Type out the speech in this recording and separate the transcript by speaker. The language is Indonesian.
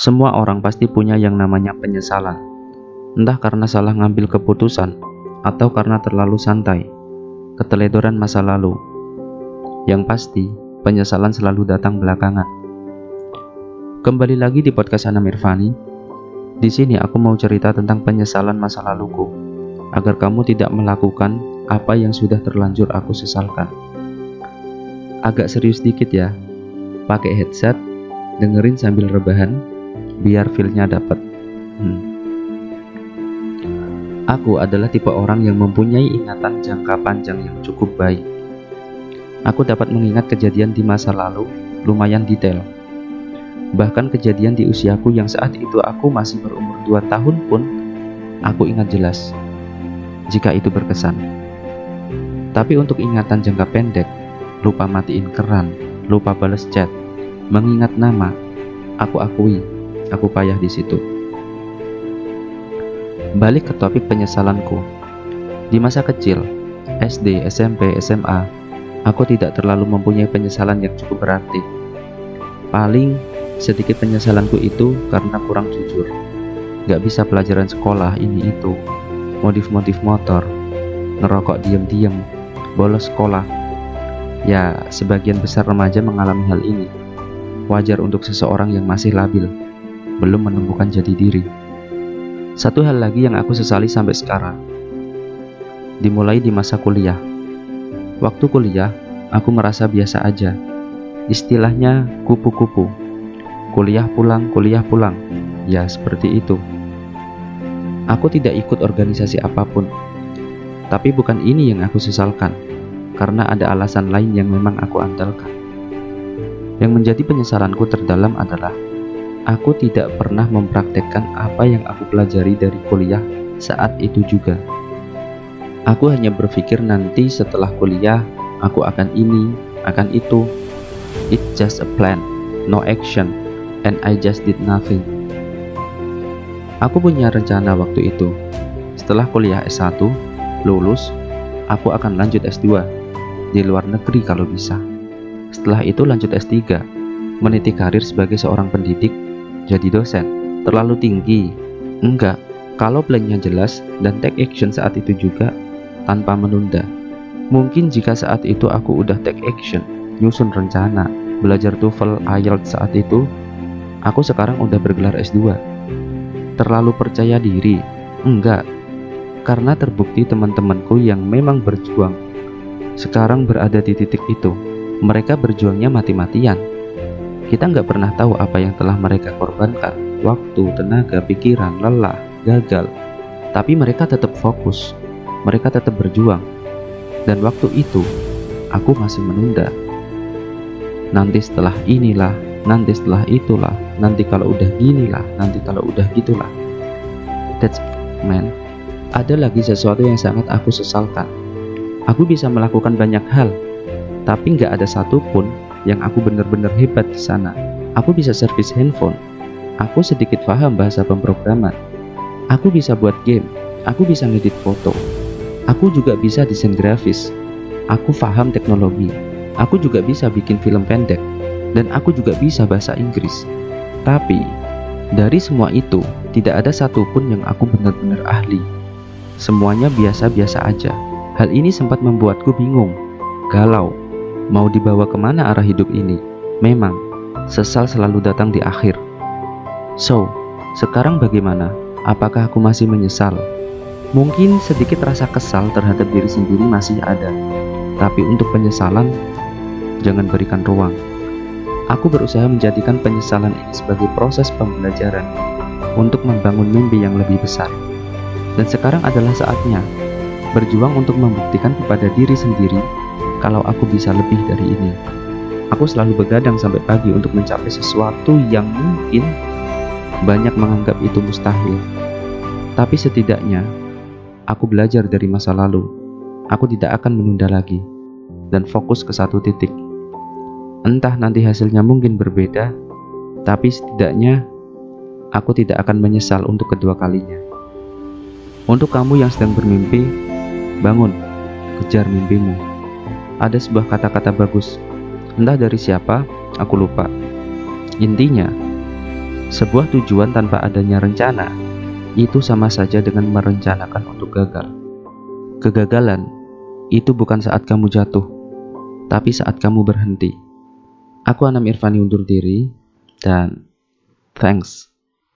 Speaker 1: Semua orang pasti punya yang namanya penyesalan. Entah karena salah ngambil keputusan atau karena terlalu santai, keteledoran masa lalu. Yang pasti, penyesalan selalu datang belakangan. Kembali lagi di podcast Ana Mirvani. Di sini aku mau cerita tentang penyesalan masa laluku, agar kamu tidak melakukan apa yang sudah terlanjur aku sesalkan. Agak serius dikit ya, pakai headset, dengerin sambil rebahan, biar feelnya dapat. Hmm. Aku adalah tipe orang yang mempunyai ingatan jangka panjang yang cukup baik. Aku dapat mengingat kejadian di masa lalu lumayan detail. Bahkan kejadian di usiaku yang saat itu aku masih berumur 2 tahun pun aku ingat jelas. Jika itu berkesan. Tapi untuk ingatan jangka pendek, lupa matiin keran, lupa balas chat, mengingat nama, aku akui aku payah di situ. Balik ke topik penyesalanku. Di masa kecil, SD, SMP, SMA, aku tidak terlalu mempunyai penyesalan yang cukup berarti. Paling sedikit penyesalanku itu karena kurang jujur. Gak bisa pelajaran sekolah ini itu, modif-modif motor, ngerokok diem-diem, bolos sekolah. Ya, sebagian besar remaja mengalami hal ini. Wajar untuk seseorang yang masih labil belum menemukan jati diri. Satu hal lagi yang aku sesali sampai sekarang, dimulai di masa kuliah. Waktu kuliah, aku merasa biasa aja. Istilahnya kupu-kupu. Kuliah pulang, kuliah pulang. Ya, seperti itu. Aku tidak ikut organisasi apa pun. Tapi bukan ini yang aku sesalkan, karena ada alasan lain yang memang aku andalkan. Yang menjadi penyesalanku terdalam adalah aku tidak pernah mempraktekkan apa yang aku pelajari dari kuliah saat itu juga. Aku hanya berpikir nanti setelah kuliah, aku akan ini, akan itu. It's just a plan, no action, and I just did nothing. Aku punya rencana waktu itu. Setelah kuliah S1, lulus, aku akan lanjut S2 di luar negeri kalau bisa. Setelah itu lanjut S3, meniti karir sebagai seorang pendidik jadi dosen terlalu tinggi? Enggak, kalau plannya jelas dan take action saat itu juga tanpa menunda. Mungkin jika saat itu aku udah take action, nyusun rencana, belajar TOEFL, IELTS saat itu, aku sekarang udah bergelar S2. Terlalu percaya diri? Enggak, karena terbukti teman-temanku yang memang berjuang sekarang berada di titik itu. Mereka berjuangnya mati-matian kita nggak pernah tahu apa yang telah mereka korbankan, waktu, tenaga, pikiran, lelah, gagal. Tapi mereka tetap fokus, mereka tetap berjuang. Dan waktu itu, aku masih menunda. Nanti setelah inilah, nanti setelah itulah, nanti kalau udah ginilah, nanti kalau udah gitulah. That's man. Ada lagi sesuatu yang sangat aku sesalkan. Aku bisa melakukan banyak hal, tapi nggak ada satupun yang aku benar-benar hebat di sana. Aku bisa servis handphone. Aku sedikit paham bahasa pemrograman. Aku bisa buat game. Aku bisa ngedit foto. Aku juga bisa desain grafis. Aku paham teknologi. Aku juga bisa bikin film pendek. Dan aku juga bisa bahasa Inggris. Tapi, dari semua itu, tidak ada satupun yang aku benar-benar ahli. Semuanya biasa-biasa aja. Hal ini sempat membuatku bingung, galau, Mau dibawa ke mana arah hidup ini? Memang, sesal selalu datang di akhir. So, sekarang bagaimana? Apakah aku masih menyesal? Mungkin sedikit rasa kesal terhadap diri sendiri masih ada, tapi untuk penyesalan, jangan berikan ruang. Aku berusaha menjadikan penyesalan ini sebagai proses pembelajaran untuk membangun mimpi yang lebih besar. Dan sekarang adalah saatnya berjuang untuk membuktikan kepada diri sendiri kalau aku bisa lebih dari ini. Aku selalu begadang sampai pagi untuk mencapai sesuatu yang mungkin banyak menganggap itu mustahil. Tapi setidaknya, aku belajar dari masa lalu. Aku tidak akan menunda lagi dan fokus ke satu titik. Entah nanti hasilnya mungkin berbeda, tapi setidaknya aku tidak akan menyesal untuk kedua kalinya. Untuk kamu yang sedang bermimpi, bangun, kejar mimpimu ada sebuah kata-kata bagus. Entah dari siapa, aku lupa. Intinya, Sebuah tujuan tanpa adanya rencana itu sama saja dengan merencanakan untuk gagal. Kegagalan itu bukan saat kamu jatuh, tapi saat kamu berhenti. Aku Anam Irfani undur diri, dan thanks.